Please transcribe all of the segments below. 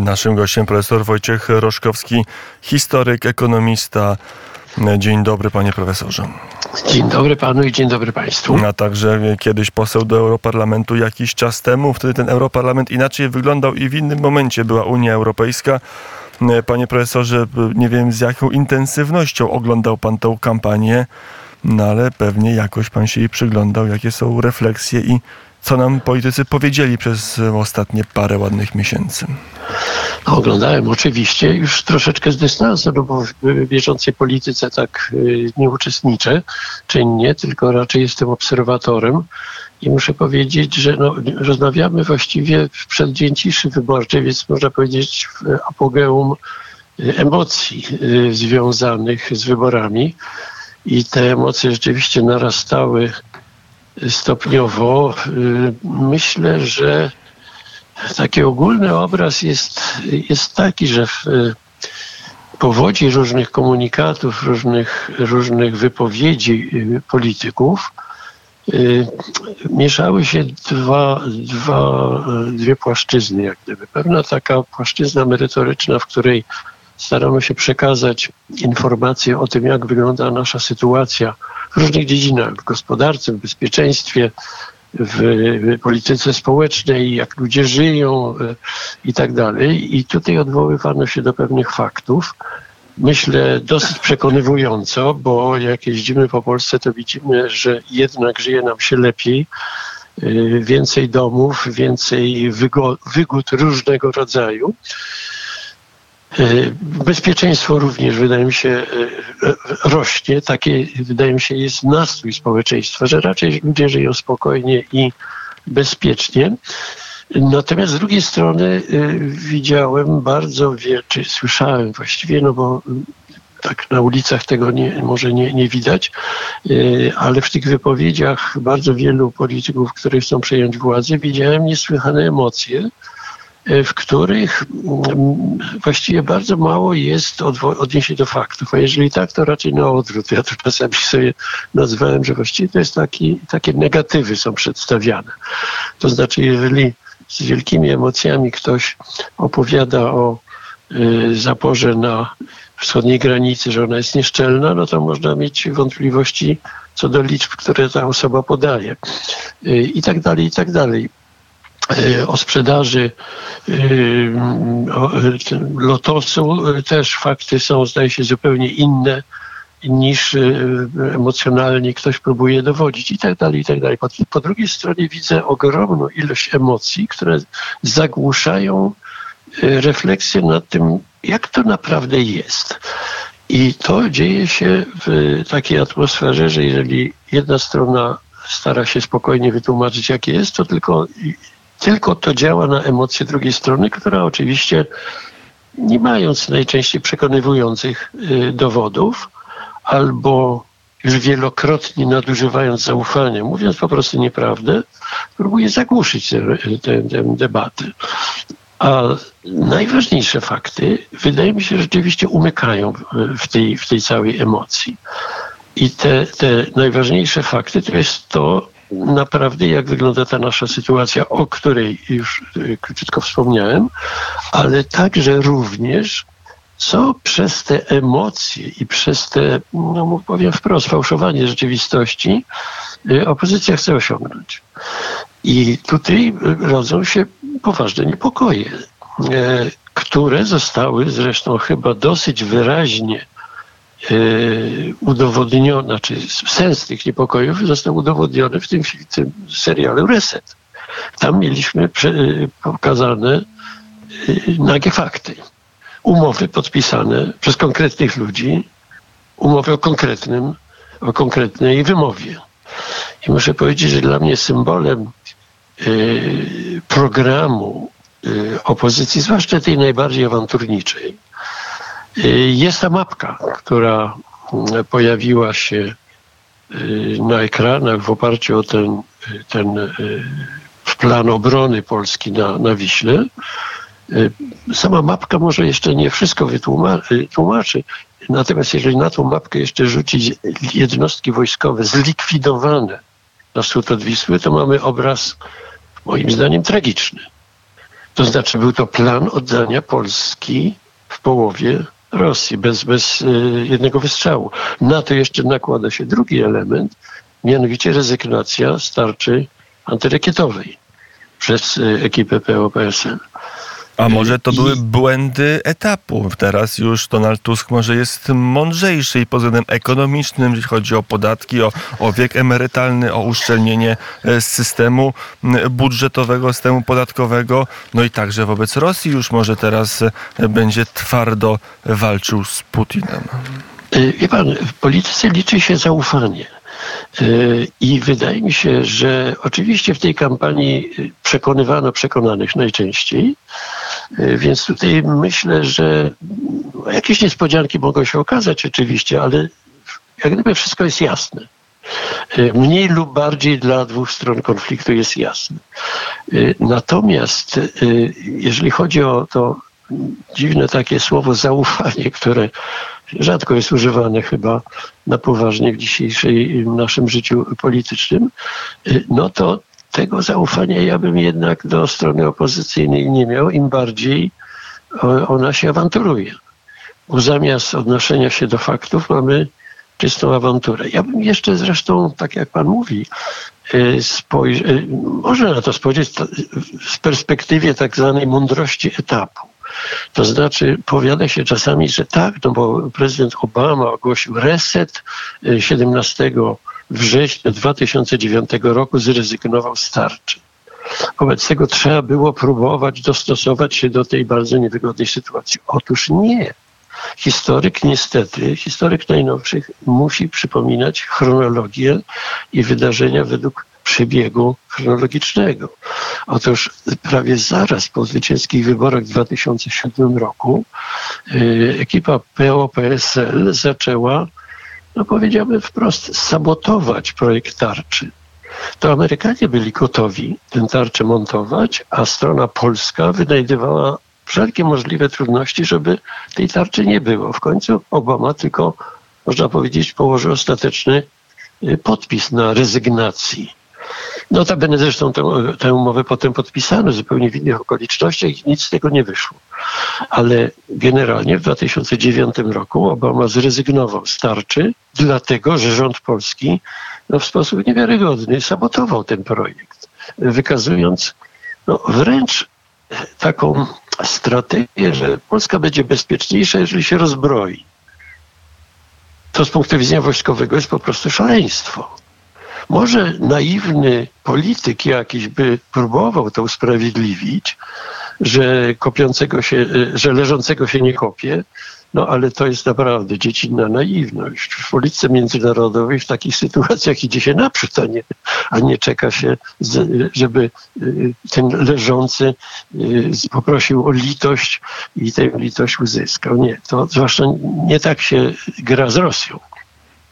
Naszym gościem profesor Wojciech Roszkowski, historyk, ekonomista. Dzień dobry, panie profesorze. Dzień dobry panu i dzień dobry państwu. A także kiedyś poseł do Europarlamentu jakiś czas temu. Wtedy ten Europarlament inaczej wyglądał i w innym momencie była Unia Europejska. Panie profesorze, nie wiem z jaką intensywnością oglądał pan tę kampanię, no ale pewnie jakoś pan się jej przyglądał, jakie są refleksje i co nam politycy powiedzieli przez ostatnie parę ładnych miesięcy. No, oglądałem oczywiście już troszeczkę z dystansu, no bo w bieżącej polityce tak y, nie uczestniczę czynnie, tylko raczej jestem obserwatorem. I muszę powiedzieć, że no, rozmawiamy właściwie w przeddzień ciszy wyborczej, więc można powiedzieć w apogeum y, emocji związanych z wyborami. I te emocje rzeczywiście narastały stopniowo. Myślę, że taki ogólny obraz jest, jest taki, że w powodzi różnych komunikatów, różnych, różnych wypowiedzi polityków mieszały się dwa, dwa, dwie płaszczyzny, jak gdyby. Pewna taka płaszczyzna merytoryczna, w której starano się przekazać informacje o tym, jak wygląda nasza sytuacja w różnych dziedzinach, w gospodarce, w bezpieczeństwie, w polityce społecznej, jak ludzie żyją e, i tak dalej. I tutaj odwoływano się do pewnych faktów. Myślę dosyć przekonywująco, bo jak jeździmy po Polsce, to widzimy, że jednak żyje nam się lepiej. E, więcej domów, więcej wygód różnego rodzaju. E, bezpieczeństwo również, wydaje mi się, e, e, rośnie. Takie, wydaje mi się, jest nastrój społeczeństwa, że raczej ludzie żyją spokojnie i bezpiecznie. Natomiast z drugiej strony widziałem bardzo wiele, czy słyszałem właściwie, no bo tak na ulicach tego nie, może nie, nie widać, ale w tych wypowiedziach bardzo wielu polityków, którzy chcą przejąć władzę, widziałem niesłychane emocje w których mm, właściwie bardzo mało jest odniesień do faktów, a jeżeli tak, to raczej na odwrót. Ja to czasami sobie nazwałem, że właściwie to jest taki, takie negatywy są przedstawiane. To znaczy, jeżeli z wielkimi emocjami ktoś opowiada o y, zaporze na wschodniej granicy, że ona jest nieszczelna, no to można mieć wątpliwości co do liczb, które ta osoba podaje. Y, I tak dalej, i tak dalej. E, o sprzedaży e, lotosu też fakty są, zdaje się, zupełnie inne niż e, emocjonalnie ktoś próbuje dowodzić i tak dalej, i tak dalej. Po, po drugiej stronie widzę ogromną ilość emocji, które zagłuszają refleksję nad tym, jak to naprawdę jest. I to dzieje się w takiej atmosferze, że jeżeli jedna strona stara się spokojnie wytłumaczyć, jakie jest, to tylko tylko to działa na emocje drugiej strony, która oczywiście nie mając najczęściej przekonywujących y, dowodów, albo już wielokrotnie nadużywając zaufania, mówiąc po prostu nieprawdę, próbuje zagłuszyć tę debatę. A najważniejsze fakty, wydaje mi się, rzeczywiście umykają w tej, w tej całej emocji. I te, te najważniejsze fakty to jest to, naprawdę, jak wygląda ta nasza sytuacja, o której już y, króciutko wspomniałem, ale także również co przez te emocje i przez te, no powiem wprost, fałszowanie rzeczywistości y, opozycja chce osiągnąć. I tutaj rodzą się poważne niepokoje, y, które zostały zresztą chyba dosyć wyraźnie udowodniona, czy sens tych niepokojów został udowodniony w tym, tym serialu Reset. Tam mieliśmy pokazane e, nagie fakty. Umowy podpisane przez konkretnych ludzi, umowy o konkretnym, o konkretnej wymowie. I muszę powiedzieć, że dla mnie symbolem e, programu opozycji, zwłaszcza tej najbardziej awanturniczej, jest ta mapka, która mm, pojawiła się y, na ekranach w oparciu o ten, ten y, plan obrony Polski na, na Wiśle. Sama mapka może jeszcze nie wszystko wytłumaczy, natomiast jeżeli na tą mapkę jeszcze rzucić jednostki wojskowe zlikwidowane na wschód od Wisły, to mamy obraz moim zdaniem tragiczny. To znaczy był to plan oddania Polski w połowie Rosji, bez, bez y, jednego wystrzału. Na to jeszcze nakłada się drugi element, mianowicie rezygnacja z tarczy antyrakietowej przez y, ekipę PO-PSL. A może to I- były błędy etapu? Teraz już Donald Tusk może jest mądrzejszy i pod względem ekonomicznym, jeśli chodzi o podatki, o, o wiek emerytalny, o uszczelnienie e, systemu budżetowego, systemu podatkowego. No i także wobec Rosji już może teraz e, będzie twardo walczył z Putinem. Y, Wie pan, w polityce liczy się zaufanie. I wydaje mi się, że oczywiście w tej kampanii przekonywano przekonanych najczęściej, więc tutaj myślę, że jakieś niespodzianki mogą się okazać oczywiście, ale jak gdyby wszystko jest jasne. Y, Mniej lub bardziej dla dwóch stron konfliktu jest jasne. Y, Natomiast jeżeli chodzi o to dziwne takie słowo zaufanie, które rzadko jest używane chyba na poważnie w dzisiejszym naszym życiu politycznym, no to tego zaufania ja bym jednak do strony opozycyjnej nie miał, im bardziej ona się awanturuje. Bo zamiast odnoszenia się do faktów mamy czystą awanturę. Ja bym jeszcze zresztą, tak jak pan mówi, y, spojrzy- y, można na to spojrzeć z perspektywie tak zwanej mądrości etapu. To znaczy, powiada się czasami, że tak, no bo prezydent Obama ogłosił reset y, 17 września 2009 roku, zrezygnował z tarczy. Wobec tego trzeba było próbować dostosować się do tej bardzo niewygodnej sytuacji. Otóż nie. Historyk niestety, historyk najnowszych musi przypominać chronologię i wydarzenia według przebiegu chronologicznego. Otóż prawie zaraz po zwycięskich wyborach w 2007 roku y, ekipa PO-PSL zaczęła, no powiedziałbym wprost, sabotować projekt tarczy. To Amerykanie byli gotowi tę tarczę montować, a strona polska wynajdywała wszelkie możliwe trudności, żeby tej tarczy nie było. W końcu Obama tylko, można powiedzieć, położył ostateczny y, podpis na rezygnacji. Notabene zresztą tę, tę umowę potem podpisano zupełnie w innych okolicznościach i nic z tego nie wyszło. Ale generalnie w 2009 roku Obama zrezygnował z tarczy, dlatego że rząd polski no, w sposób niewiarygodny sabotował ten projekt, wykazując no, wręcz taką strategię, że Polska będzie bezpieczniejsza, jeżeli się rozbroi. To z punktu widzenia wojskowego jest po prostu szaleństwo. Może naiwny polityk jakiś by próbował to usprawiedliwić, że kopiącego się, że leżącego się nie kopie, no ale to jest naprawdę dziecinna naiwność. W polityce międzynarodowej w takich sytuacjach idzie się naprzód, a nie, a nie czeka się, żeby y, ten leżący y, poprosił o litość i tę litość uzyskał. Nie, to zwłaszcza nie tak się gra z Rosją.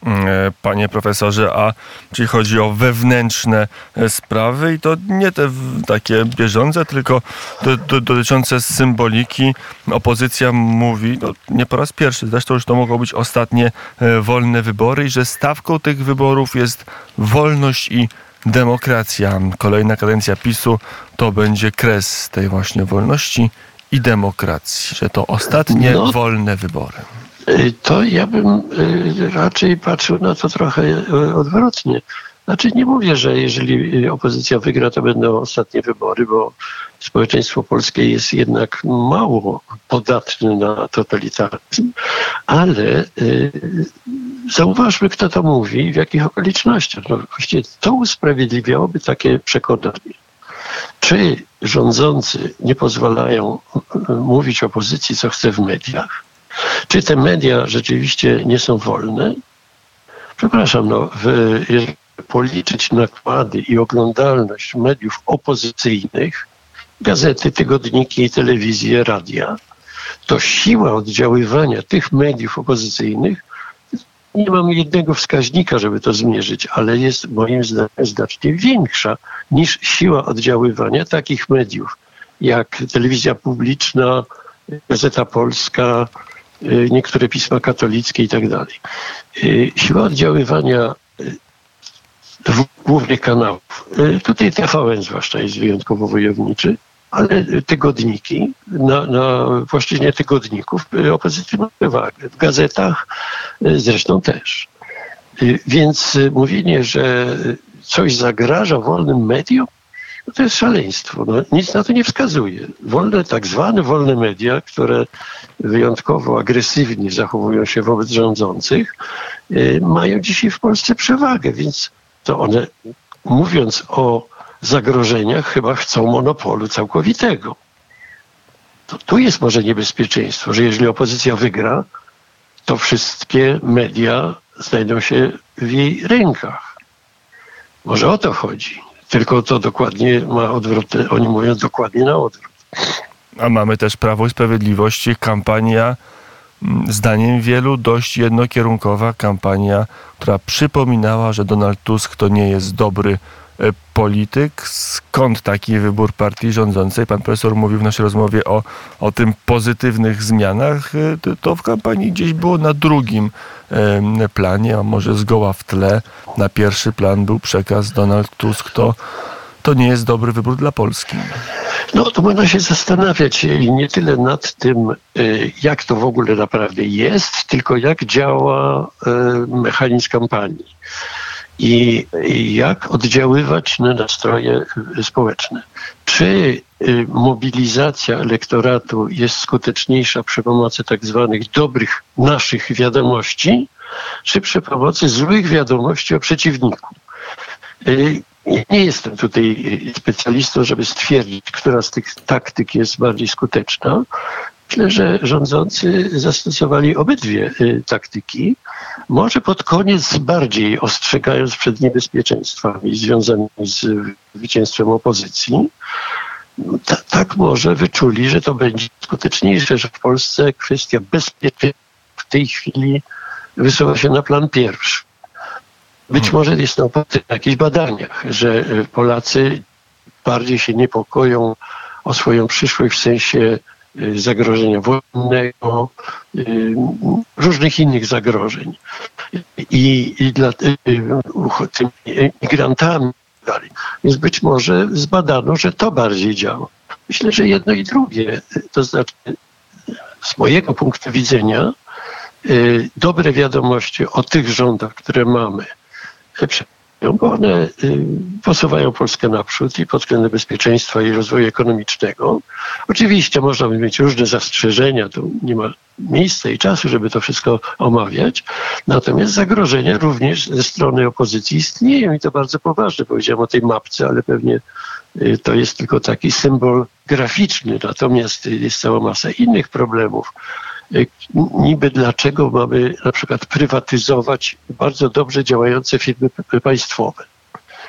E, Panie profesorze, a jeśli chodzi o wewnętrzne e, sprawy i to nie te takie bieżące, tylko do, do, dotyczące symboliki, opozycja mówi, no, nie po raz pierwszy, zresztą już to mogą być ostatnie e, wolne wybory i że stawką tych wyborów jest wolność i demokracja. Kolejna kadencja PiSu to będzie kres tej właśnie wolności i demokracji, że to ostatnie No. wolne wybory. Y, To ja bym y, raczej patrzył na to trochę y, odwrotnie. Znaczy nie mówię, że jeżeli opozycja wygra, to będą ostatnie wybory, bo społeczeństwo polskie jest jednak mało podatne na totalitaryzm, ale zauważmy, kto to mówi i w jakich okolicznościach. No, właściwie to usprawiedliwiałoby takie przekonanie. Czy rządzący nie pozwalają mówić opozycji, co chce w mediach? Czy te media rzeczywiście nie są wolne? Przepraszam, no, w, policzyć nakłady i oglądalność mediów opozycyjnych, gazety, tygodniki, telewizje, radia, to siła oddziaływania tych mediów opozycyjnych, nie mam jednego wskaźnika, żeby to zmierzyć, ale jest moim zdaniem znacznie większa niż siła oddziaływania takich mediów jak telewizja publiczna, Gazeta Polska, niektóre pisma katolickie i tak dalej. Y, Siła oddziaływania y, dwóch głównych kanałów. y, Tutaj TVN zwłaszcza jest wyjątkowo wojowniczy. ale tygodniki, na, na płaszczyźnie tygodników opozycja ma przewagę. W gazetach zresztą też. Więc mówienie, że coś zagraża wolnym mediom, to jest szaleństwo. No, nic na to nie wskazuje. Wolne, tak zwane wolne media, które wyjątkowo agresywnie zachowują się wobec rządzących, y, mają dzisiaj w Polsce przewagę, więc to one, mówiąc o zagrożeniach, chyba chcą monopolu całkowitego. To tu jest może niebezpieczeństwo, że jeżeli opozycja wygra, to wszystkie media znajdą się w jej rękach. Może o to chodzi. Tylko to dokładnie ma odwrót, oni mówią dokładnie na odwrót. A mamy też Prawo i Sprawiedliwość, kampania mm, zdaniem wielu dość jednokierunkowa kampania, która przypominała, że Donald Tusk to nie jest dobry polityk. Skąd taki wybór partii rządzącej? Pan profesor mówił w naszej rozmowie o, o tym pozytywnych zmianach. E, to w kampanii gdzieś było na drugim planie, a może zgoła w tle. Na pierwszy plan był przekaz Donald Tusk. To, to nie jest dobry wybór dla Polski. No to można się zastanawiać nie tyle nad tym, e, jak to w ogóle naprawdę jest, tylko jak działa e, mechanizm kampanii i jak oddziaływać na nastroje społeczne. Czy y, mobilizacja elektoratu jest skuteczniejsza przy pomocy tak zwanych dobrych naszych wiadomości, czy przy pomocy złych wiadomości o przeciwniku? Y, nie jestem tutaj specjalistą, żeby stwierdzić, która z tych taktyk jest bardziej skuteczna. Myślę, że rządzący zastosowali obydwie y, taktyki. Może pod koniec bardziej ostrzegając przed niebezpieczeństwami związanymi z zwycięstwem opozycji. tak może wyczuli, że to będzie skuteczniejsze, że w Polsce kwestia bezpieczeństwa w tej chwili wysuwa się na plan pierwszy. Być hmm. może jest to oparte na jakichś badaniach, że Polacy bardziej się niepokoją o swoją przyszłość w sensie zagrożenia wojennego, y, różnych innych zagrożeń. I, i dla y, tymi migrantami dalej. Więc być może zbadano, że to bardziej działa. Myślę, że jedno i drugie, to znaczy z mojego punktu widzenia, dobre wiadomości o tych rządach, które mamy, bo one y, posuwają Polskę naprzód i pod względem bezpieczeństwa i rozwoju ekonomicznego. Oczywiście można mieć różne zastrzeżenia, tu nie ma miejsca i czasu, żeby to wszystko omawiać. Natomiast zagrożenia również ze strony opozycji istnieją i to bardzo poważne. Powiedziałem o tej mapce, ale pewnie y, to jest tylko taki symbol graficzny, natomiast jest cała masa innych problemów niby dlaczego mamy na przykład prywatyzować bardzo dobrze działające firmy państwowe,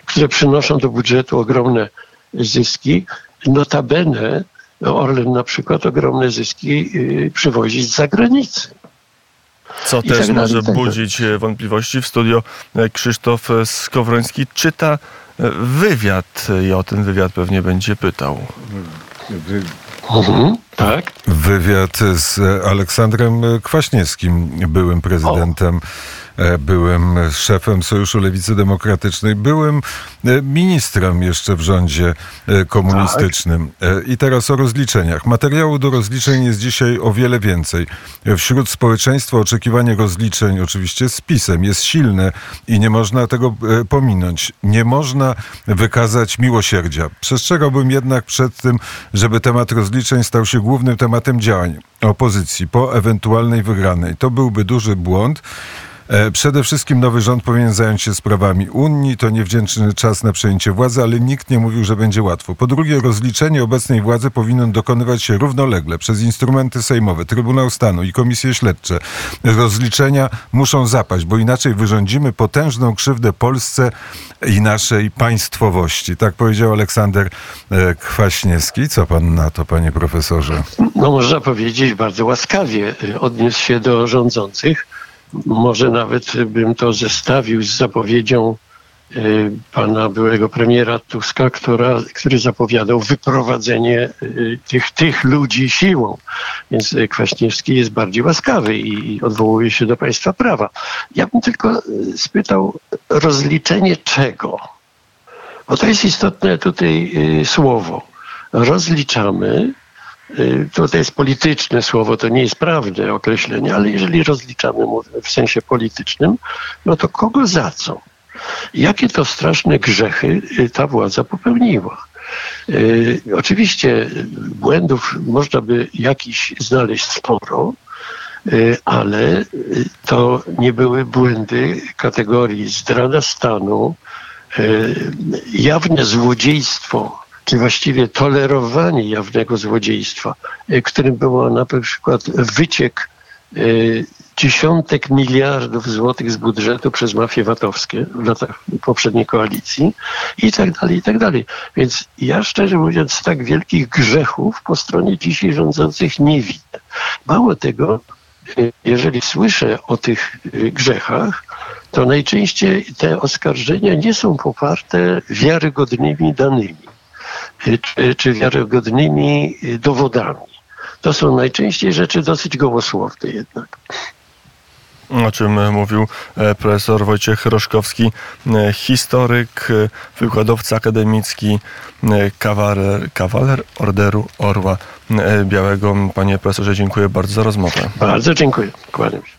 które przynoszą do budżetu ogromne zyski. Notabene Orlen na przykład ogromne zyski y, przywozi z zagranicy. Co I też tak może tak budzić e, wątpliwości. W studio Krzysztof Skowroński czyta wywiad i o ten wywiad pewnie będzie pytał. Mhm, tak. Wywiad z Aleksandrem Kwaśniewskim, byłym prezydentem o byłem szefem Sojuszu Lewicy Demokratycznej, byłem e, ministrem jeszcze w rządzie e, komunistycznym. I teraz o rozliczeniach. Materiału do rozliczeń jest dzisiaj o wiele więcej. Wśród społeczeństwa oczekiwanie rozliczeń, oczywiście z pisem, jest silne i nie można tego pominąć. Nie można wykazać miłosierdzia. Przestrzegałbym jednak przed tym, żeby temat rozliczeń stał się głównym tematem działań opozycji po ewentualnej wygranej. To byłby duży błąd. E, przede wszystkim nowy rząd powinien zająć się sprawami Unii. To niewdzięczny czas na przejęcie władzy, ale nikt nie mówił, że będzie łatwo. Po drugie, rozliczenie obecnej władzy powinno dokonywać się równolegle przez instrumenty sejmowe, Trybunał Stanu i komisje śledcze. Rozliczenia muszą zapaść, bo inaczej wyrządzimy potężną krzywdę Polsce i naszej państwowości. Tak powiedział Aleksander e, Kwaśniewski. Co pan na to, panie profesorze? No można powiedzieć bardzo łaskawie odniósł się do rządzących może nawet bym to zestawił z zapowiedzią y, pana byłego premiera Tuska, która, który zapowiadał wyprowadzenie y, tych, tych ludzi siłą. Więc Kwaśniewski jest bardziej łaskawy i odwołuje się do państwa prawa. Ja bym tylko spytał, rozliczenie czego? Bo to jest istotne tutaj słowo. rozliczamy, to, to jest polityczne słowo, to nie jest prawne określenie, ale jeżeli rozliczamy w sensie politycznym, no to kogo za co? Jakie to straszne grzechy y, ta władza popełniła? Y, Oczywiście błędów można by jakiś znaleźć sporo, y, ale y, to nie były błędy kategorii zdrada stanu, y, jawne złodziejstwo, czy właściwie tolerowanie jawnego złodziejstwa, y, którym było na przykład wyciek y, dziesiątek miliardów złotych z budżetu przez mafie VAT-owskie w latach poprzedniej koalicji i tak dalej, i tak dalej. Więc ja szczerze mówiąc tak wielkich grzechów po stronie dzisiaj rządzących nie widzę. Mało tego, y, jeżeli słyszę o tych grzechach, to najczęściej te oskarżenia nie są poparte wiarygodnymi danymi czy, czy wiarygodnymi y, dowodami. To są najczęściej rzeczy dosyć gołosłowne jednak. O czym e, mówił e, profesor Wojciech Roszkowski, e, historyk, wykładowca akademicki, kawaler, kawaler Orderu Orła Białego. Panie profesorze, dziękuję bardzo za rozmowę. Bardzo dziękuję. Kłaniam się.